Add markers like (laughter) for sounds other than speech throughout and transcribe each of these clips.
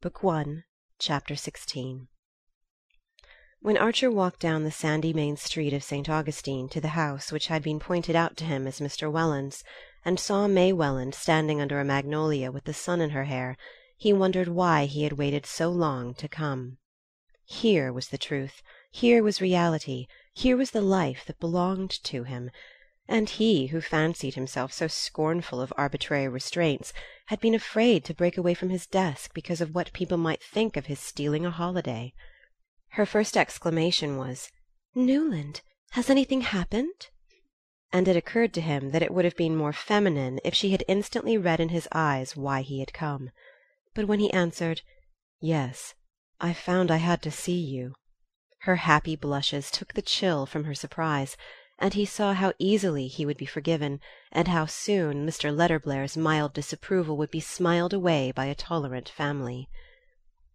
Book One, Chapter XVI When Archer walked down the sandy main street of St. Augustine to the house which had been pointed out to him as Mr. Welland's, and saw May Welland standing under a magnolia with the sun in her hair, he wondered why he had waited so long to come. Here was the truth, here was reality, here was the life that belonged to him; and he, who fancied himself so scornful of arbitrary restraints, had been afraid to break away from his desk because of what people might think of his stealing a holiday. Her first exclamation was: "Newland has anything happened?" and it occurred to him that it would have been more feminine if she had instantly read in his eyes why he had come. But when he answered: "Yes, I found I had to see you," her happy blushes took the chill from her surprise, and he saw how easily he would be forgiven, and how soon Mr. Letterblair's mild disapproval would be smiled away by a tolerant family.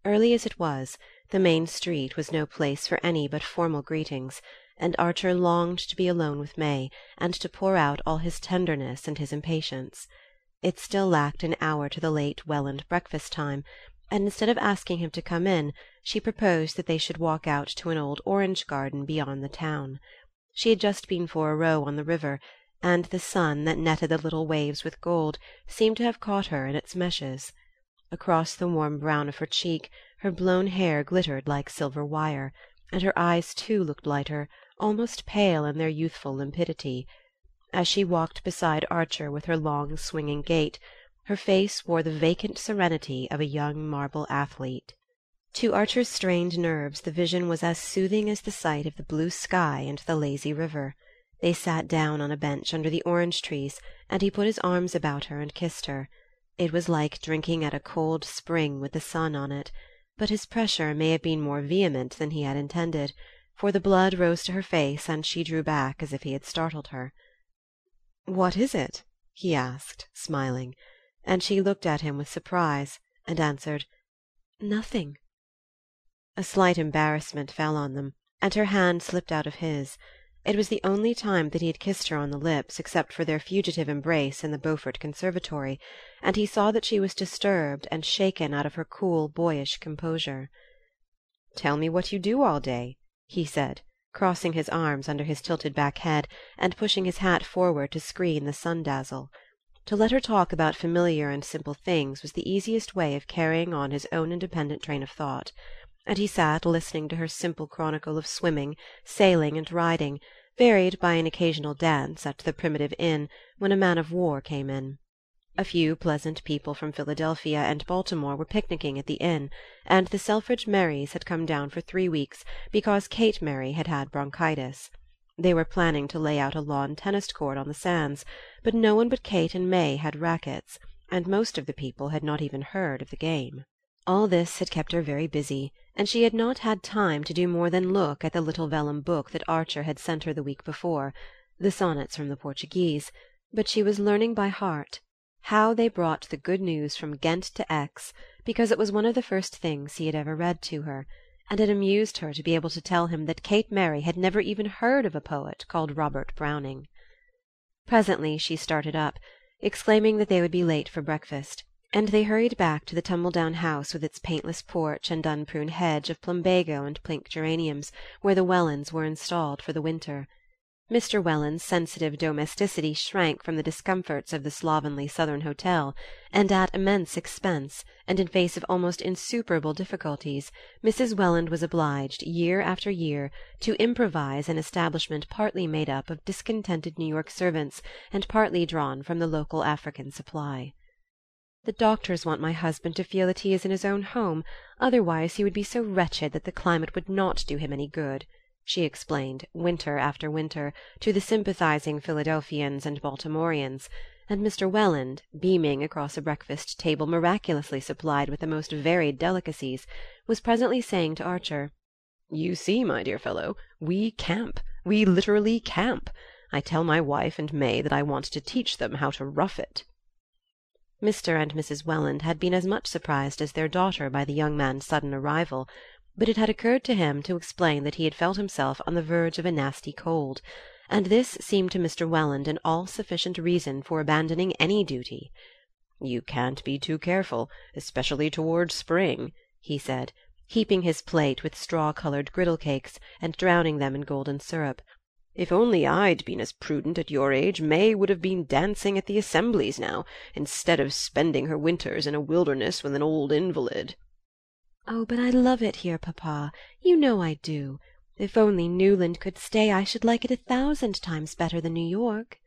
Early as it was, the main street was no place for any but formal greetings, and Archer longed to be alone with May, and to pour out all his tenderness and his impatience. It still lacked an hour to the late Welland breakfast time, and instead of asking him to come in she proposed that they should walk out to an old orange garden beyond the town. She had just been for a row on the river, and the sun, that netted the little waves with gold, seemed to have caught her in its meshes. Across the warm brown of her cheek her blown hair glittered like silver wire, and her eyes too looked lighter, almost pale in their youthful limpidity. As she walked beside Archer with her long swinging gait, her face wore the vacant serenity of a young marble athlete. To Archer's strained nerves the vision was as soothing as the sight of the blue sky and the lazy river. They sat down on a bench under the orange trees, and he put his arms about her and kissed her. It was like drinking at a cold spring with the sun on it, but his pressure may have been more vehement than he had intended, for the blood rose to her face and she drew back as if he had startled her. "What is it?" he asked, smiling; and she looked at him with surprise, and answered: "Nothing." A slight embarrassment fell on them, and her hand slipped out of his. It was the only time that he had kissed her on the lips except for their fugitive embrace in the Beaufort conservatory, and he saw that she was disturbed and shaken out of her cool boyish composure. "Tell me what you do all day," he said crossing his arms under his tilted back head and pushing his hat forward to screen the sun dazzle. To let her talk about familiar and simple things was the easiest way of carrying on his own independent train of thought; and he sat listening to her simple chronicle of swimming, sailing and riding, varied by an occasional dance at the primitive inn when a man of war came in. A few pleasant people from Philadelphia and Baltimore were picnicking at the inn, and the Selfridge Merrys had come down for three weeks because Kate Merry had had bronchitis. They were planning to lay out a lawn tennis court on the sands, but no one but Kate and May had rackets, and most of the people had not even heard of the game. All this had kept her very busy, and she had not had time to do more than look at the little vellum book that Archer had sent her the week before, the sonnets from the Portuguese, but she was learning by heart how they brought the good news from Ghent to Aix, because it was one of the first things he had ever read to her, and it amused her to be able to tell him that Kate Merry had never even heard of a poet called Robert Browning. Presently she started up, exclaiming that they would be late for breakfast, and they hurried back to the tumble-down house with its paintless porch and unpruned hedge of plumbago and pink geraniums, where the Wellands were installed for the winter. Mr. Welland's sensitive domesticity shrank from the discomforts of the slovenly southern hotel, and at immense expense, and in face of almost insuperable difficulties, Mrs. Welland was obliged, year after year, to improvise an establishment partly made up of discontented New York servants and partly drawn from the local African supply. "The doctors want my husband to feel that he is in his own home, otherwise he would be so wretched that the climate would not do him any good she explained, winter after winter, to the sympathizing Philadelphians and Baltimoreans; and Mr. Welland, beaming across a breakfast table miraculously supplied with the most varied delicacies, was presently saying to Archer: "You see, my dear fellow, we camp we literally camp. I tell my wife and May that I want to teach them how to rough it." Mr. and Mrs. Welland had been as much surprised as their daughter by the young man's sudden arrival but it had occurred to him to explain that he had felt himself on the verge of a nasty cold, and this seemed to Mr. Welland an all sufficient reason for abandoning any duty. You can't be too careful, especially toward spring," he said, heaping his plate with straw colored griddle cakes and drowning them in golden syrup. "If only I'd been as prudent at your age May would have been dancing at the assemblies now, instead of spending her winters in a wilderness with an old invalid." "Oh, but I love it here, papa. You know I do. If only Newland could stay I should like it a thousand times better than New York."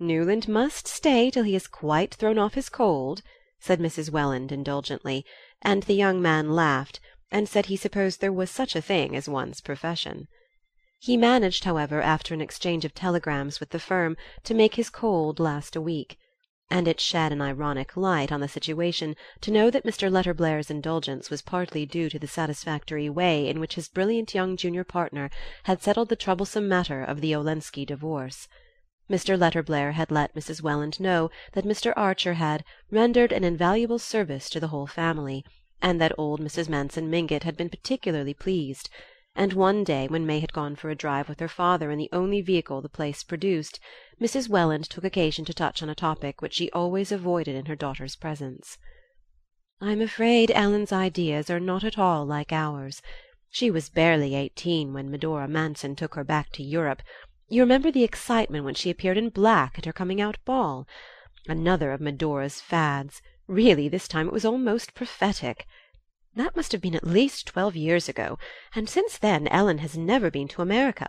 "Newland must stay till he is quite thrown off his cold," said Mrs. Welland indulgently, and the young man laughed, and said he supposed there was such a thing as one's profession. He managed, however, after an exchange of telegrams with the firm, to make his cold last a week; and it shed an ironic light on the situation to know that Mr. Letterblair's indulgence was partly due to the satisfactory way in which his brilliant young junior partner had settled the troublesome matter of the Olenski divorce. Mr. Letterblair had let Mrs. Welland know that Mr. Archer had "rendered an invaluable service to the whole family," and that old Mrs. Manson Mingott had been particularly pleased; and one day when May had gone for a drive with her father in the only vehicle the place produced, Mrs. Welland took occasion to touch on a topic which she always avoided in her daughter's presence. "I'm afraid Ellen's ideas are not at all like ours. She was barely eighteen when Medora Manson took her back to Europe. You remember the excitement when she appeared in black at her coming out ball? Another of Medora's fads really, this time it was almost prophetic. That must have been at least twelve years ago, and since then Ellen has never been to America.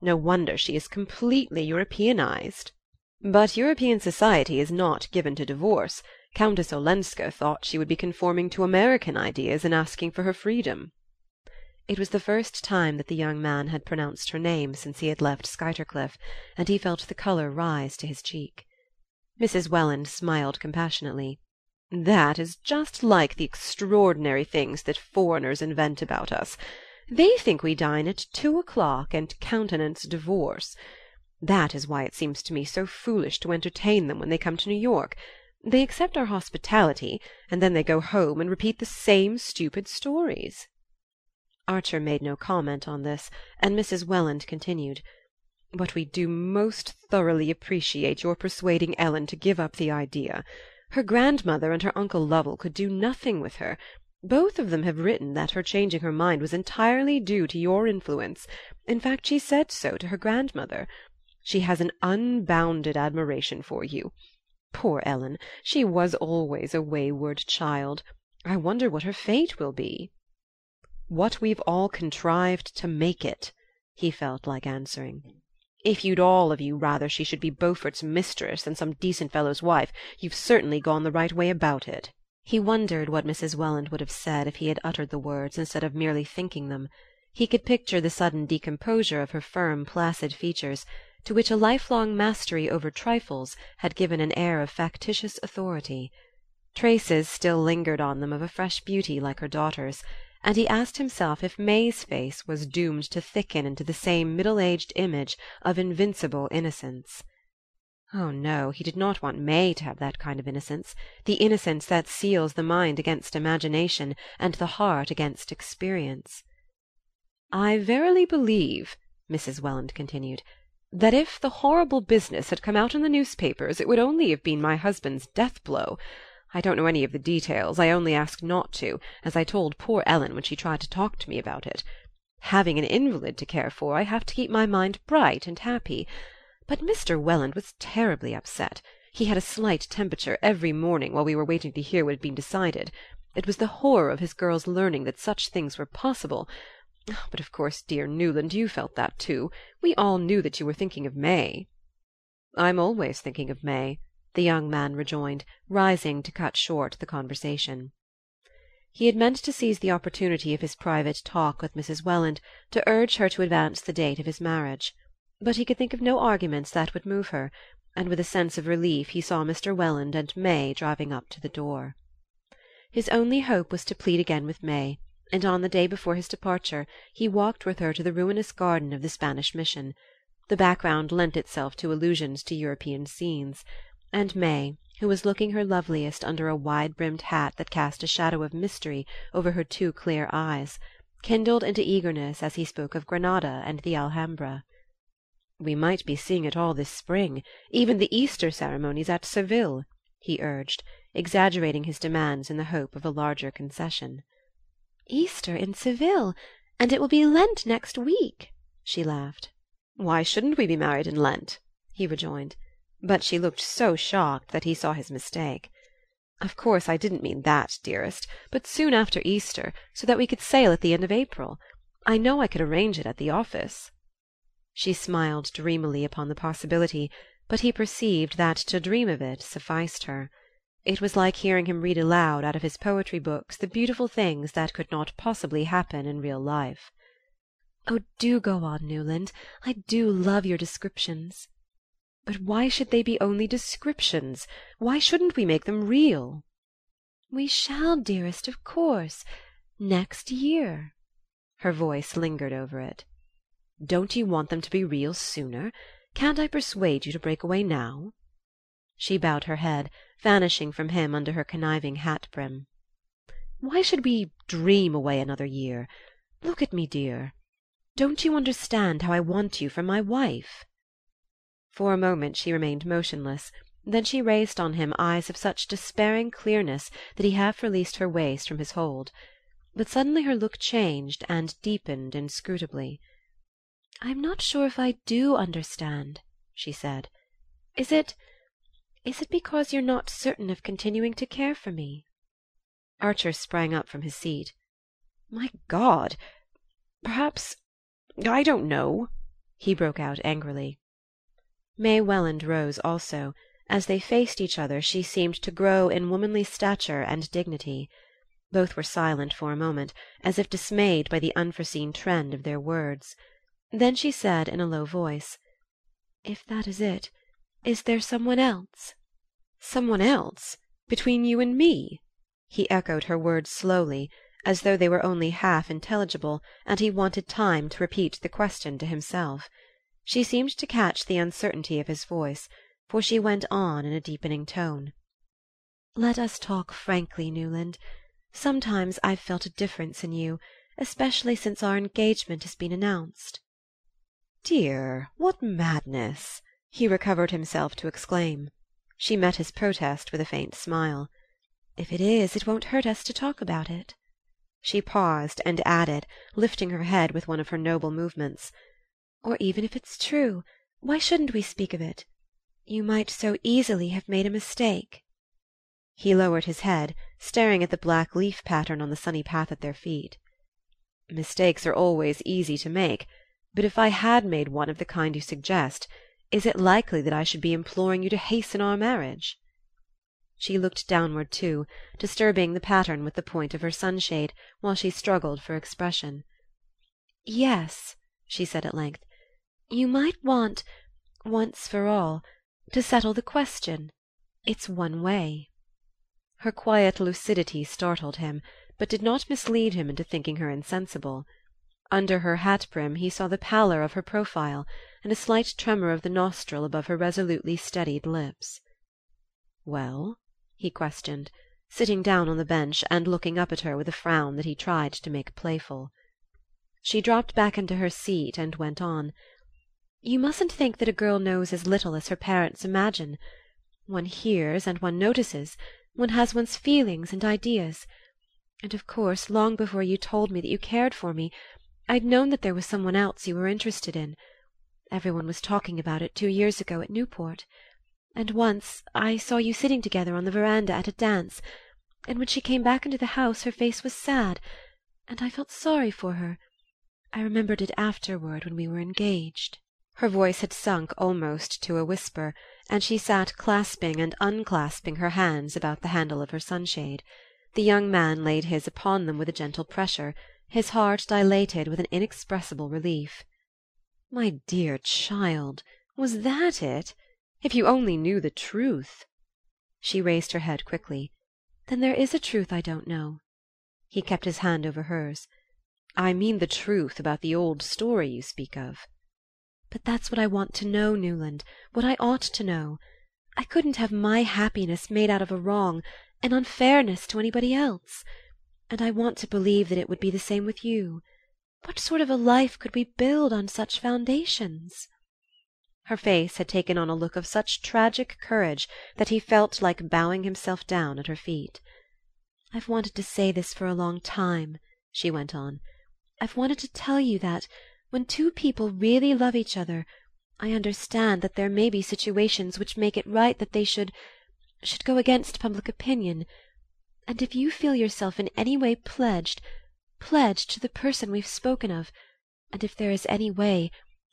No wonder she is completely Europeanized. But European society is not given to divorce. Countess Olenska thought she would be conforming to American ideas in asking for her freedom. It was the first time that the young man had pronounced her name since he had left Skuytercliff, and he felt the colour rise to his cheek. Mrs. Welland smiled compassionately. "That is just like the extraordinary things that foreigners invent about us. They think we dine at two o'clock and countenance divorce. That is why it seems to me so foolish to entertain them when they come to New York. They accept our hospitality, and then they go home and repeat the same stupid stories." Archer made no comment on this, and Mrs. Welland continued: "But we do most thoroughly appreciate your persuading Ellen to give up the idea. Her grandmother and her uncle Lovell could do nothing with her. Both of them have written that her changing her mind was entirely due to your influence; in fact she said so to her grandmother. She has an unbounded admiration for you. Poor Ellen! She was always a wayward child. I wonder what her fate will be." "What we've all contrived to make it," he felt like answering. "If you'd all of you rather she should be Beaufort's mistress than some decent fellow's wife, you've certainly gone the right way about it." He wondered what Mrs. Welland would have said if he had uttered the words instead of merely thinking them. He could picture the sudden decomposure of her firm placid features, to which a lifelong mastery over trifles had given an air of factitious authority. Traces still lingered on them of a fresh beauty like her daughter's and he asked himself if May's face was doomed to thicken into the same middle aged image of invincible innocence. Oh no, he did not want May to have that kind of innocence, the innocence that seals the mind against imagination and the heart against experience. "I verily believe," Mrs. Welland continued, "that if the horrible business had come out in the newspapers it would only have been my husband's death blow. I don't know any of the details; I only ask not to, as I told poor Ellen when she tried to talk to me about it. Having an invalid to care for, I have to keep my mind bright and happy. But Mr. Welland was terribly upset. He had a slight temperature every morning while we were waiting to hear what had been decided. It was the horror of his girl's learning that such things were possible. Ah, but of course, dear Newland, you felt that too. We all knew that you were thinking of May." "I'm always thinking of May the young man rejoined, rising to cut short the conversation. He had meant to seize the opportunity of his private talk with Mrs. Welland to urge her to advance the date of his marriage; but he could think of no arguments that would move her, and with a sense of relief he saw Mr. Welland and May driving up to the door. His only hope was to plead again with May, and on the day before his departure he walked with her to the ruinous garden of the Spanish mission. The background lent itself to allusions to European scenes and May, who was looking her loveliest under a wide brimmed hat that cast a shadow of mystery over her too clear eyes, kindled into eagerness as he spoke of Granada and the Alhambra. "We might be seeing it all this spring even the Easter ceremonies at Seville," he urged, exaggerating his demands in the hope of a larger concession. "Easter in Seville, and it will be Lent next week!" she laughed. "Why shouldn't we be married in Lent?" he rejoined; but she looked so shocked that he saw his mistake. "Of course I didn't mean that, dearest, but soon after Easter, so that we could sail at the end of April. I know I could arrange it at the office." She smiled dreamily upon the possibility, but he perceived that to dream of it sufficed her. It was like hearing him read aloud out of his poetry books the beautiful things that could not possibly happen in real life. "Oh, do go on, Newland. I do love your descriptions." "But why should they be only descriptions? Why shouldn't we make them real?" "We shall, dearest, of course. Next year." Her voice lingered over it. "Don't you want them to be real sooner? Can't I persuade you to break away now?" She bowed her head, vanishing from him under her conniving hat brim. "Why should we dream away another year? Look at me, dear. Don't you understand how I want you for my wife?" For a moment she remained motionless; then she raised on him eyes of such despairing clearness that he half released her waist from his hold but suddenly her look changed and deepened inscrutably. "I'm not sure if I do understand," she said. "Is it is it because you're not certain of continuing to care for me?" Archer sprang up from his seat. "My God! Perhaps I don't know!" he broke out angrily. May Welland rose also; as they faced each other she seemed to grow in womanly stature and dignity. Both were silent for a moment, as if dismayed by the unforeseen trend of their words. Then she said in a low voice: "If that is it, is there some one else?" "Some one else? Between you and me?" He echoed her words slowly, as though they were only half intelligible, and he wanted time to repeat the question to himself. She seemed to catch the uncertainty of his voice, for she went on in a deepening tone: "Let us talk frankly, Newland. Sometimes I've felt a difference in you, especially since our engagement has been announced." "Dear, what madness!" he recovered himself to exclaim. She met his protest with a faint smile. "If it is, it won't hurt us to talk about it." She paused and added, lifting her head with one of her noble movements: "Or even if it's true, why shouldn't we speak of it? You might so easily have made a mistake." He lowered his head, staring at the black leaf pattern on the sunny path at their feet. "Mistakes are always easy to make; but if I had made one of the kind you suggest, is it likely that I should be imploring you to hasten our marriage?" She looked downward too, disturbing the pattern with the point of her sunshade while she struggled for expression. "Yes," she said at length, "you might want, once for all, to settle the question. It's one way." Her quiet lucidity startled him, but did not mislead him into thinking her insensible. Under her hat brim he saw the pallor of her profile, and a slight tremor of the nostril above her resolutely steadied lips. "Well?" he questioned, sitting down on the bench and looking up at her with a frown that he tried to make playful. She dropped back into her seat and went on: "You mustn't think that a girl knows as little as her parents imagine. One hears and one notices one has one's feelings and ideas. And of course, long before you told me that you cared for me, I'd known that there was some one else you were interested in. Everyone was talking about it two years ago at Newport. And once I saw you sitting together on the veranda at a dance, and when she came back into the house her face was sad, and I felt sorry for her. I remembered it afterward when we were engaged." Her voice had sunk almost to a whisper, and she sat clasping and unclasping her hands about the handle of her sunshade. The young man laid his upon them with a gentle pressure, his heart dilated with an inexpressible relief. "My dear child, was that it? If you only knew the truth!" She raised her head quickly. "Then there is a truth I don't know." He kept his hand over hers. "I mean the truth about the old story you speak of." But that's what I want to know, Newland what I ought to know. I couldn't have my happiness made out of a wrong, an unfairness to anybody else. And I want to believe that it would be the same with you. What sort of a life could we build on such foundations?" Her face had taken on a look of such tragic courage that he felt like bowing himself down at her feet. "I've wanted to say this for a long time," she went on. "I've wanted to tell you that, when two people really love each other, I understand that there may be situations which make it right that they should should go against public opinion; and if you feel yourself in any way pledged pledged to the person we've spoken of, and if there is any way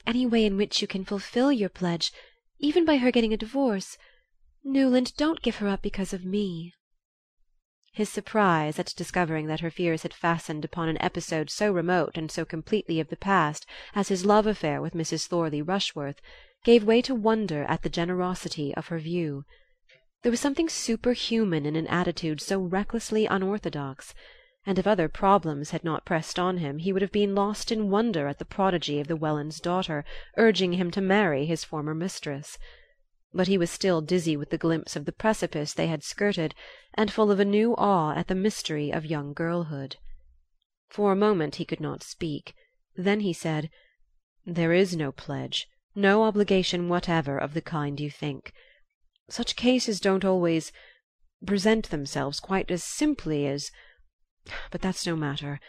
any way in which you can fulfill your pledge, even by her getting a divorce Newland, don't give her up because of me." His surprise at discovering that her fears had fastened upon an episode so remote and so completely of the past as his love affair with Mrs. Thorley Rushworth gave way to wonder at the generosity of her view. There was something superhuman in an attitude so recklessly unorthodox and if other problems had not pressed on him he would have been lost in wonder at the prodigy of the Wellands' daughter urging him to marry his former mistress. But he was still dizzy with the glimpse of the precipice they had skirted, and full of a new awe at the mystery of young girlhood. For a moment he could not speak; then he said: "There is no pledge, no obligation whatever of the kind you think. Such cases don't always present themselves quite as simply as (sighs) but that's no matter.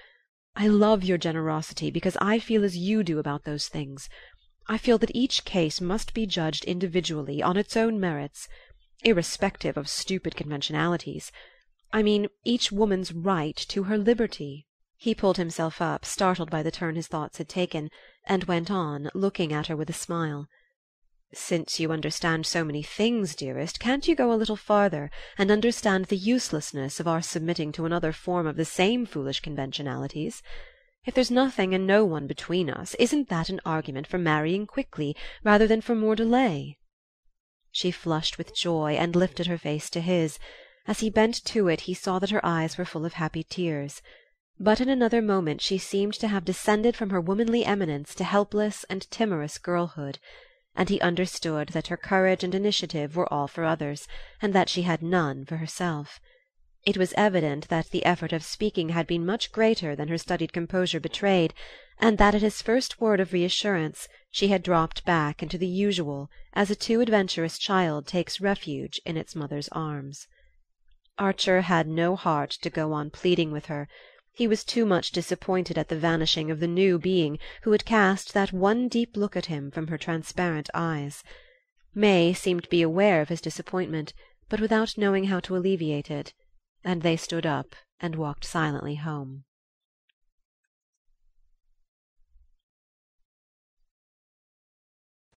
I love your generosity because I feel as you do about those things. I feel that each case must be judged individually, on its own merits, irrespective of stupid conventionalities. I mean each woman's right to her liberty." He pulled himself up, startled by the turn his thoughts had taken, and went on, looking at her with a smile. Since you understand so many things, dearest, can't you go a little farther, and understand the uselessness of our submitting to another form of the same foolish conventionalities? If there's nothing and no one between us, isn't that an argument for marrying quickly, rather than for more delay?" She flushed with joy and lifted her face to his. As he bent to it he saw that her eyes were full of happy tears. But in another moment she seemed to have descended from her womanly eminence to helpless and timorous girlhood and he understood that her courage and initiative were all for others, and that she had none for herself. It was evident that the effort of speaking had been much greater than her studied composure betrayed, and that at his first word of reassurance she had dropped back into the usual as a too adventurous child takes refuge in its mother's arms. Archer had no heart to go on pleading with her. He was too much disappointed at the vanishing of the new being who had cast that one deep look at him from her transparent eyes. May seemed to be aware of his disappointment, but without knowing how to alleviate it, and they stood up and walked silently home.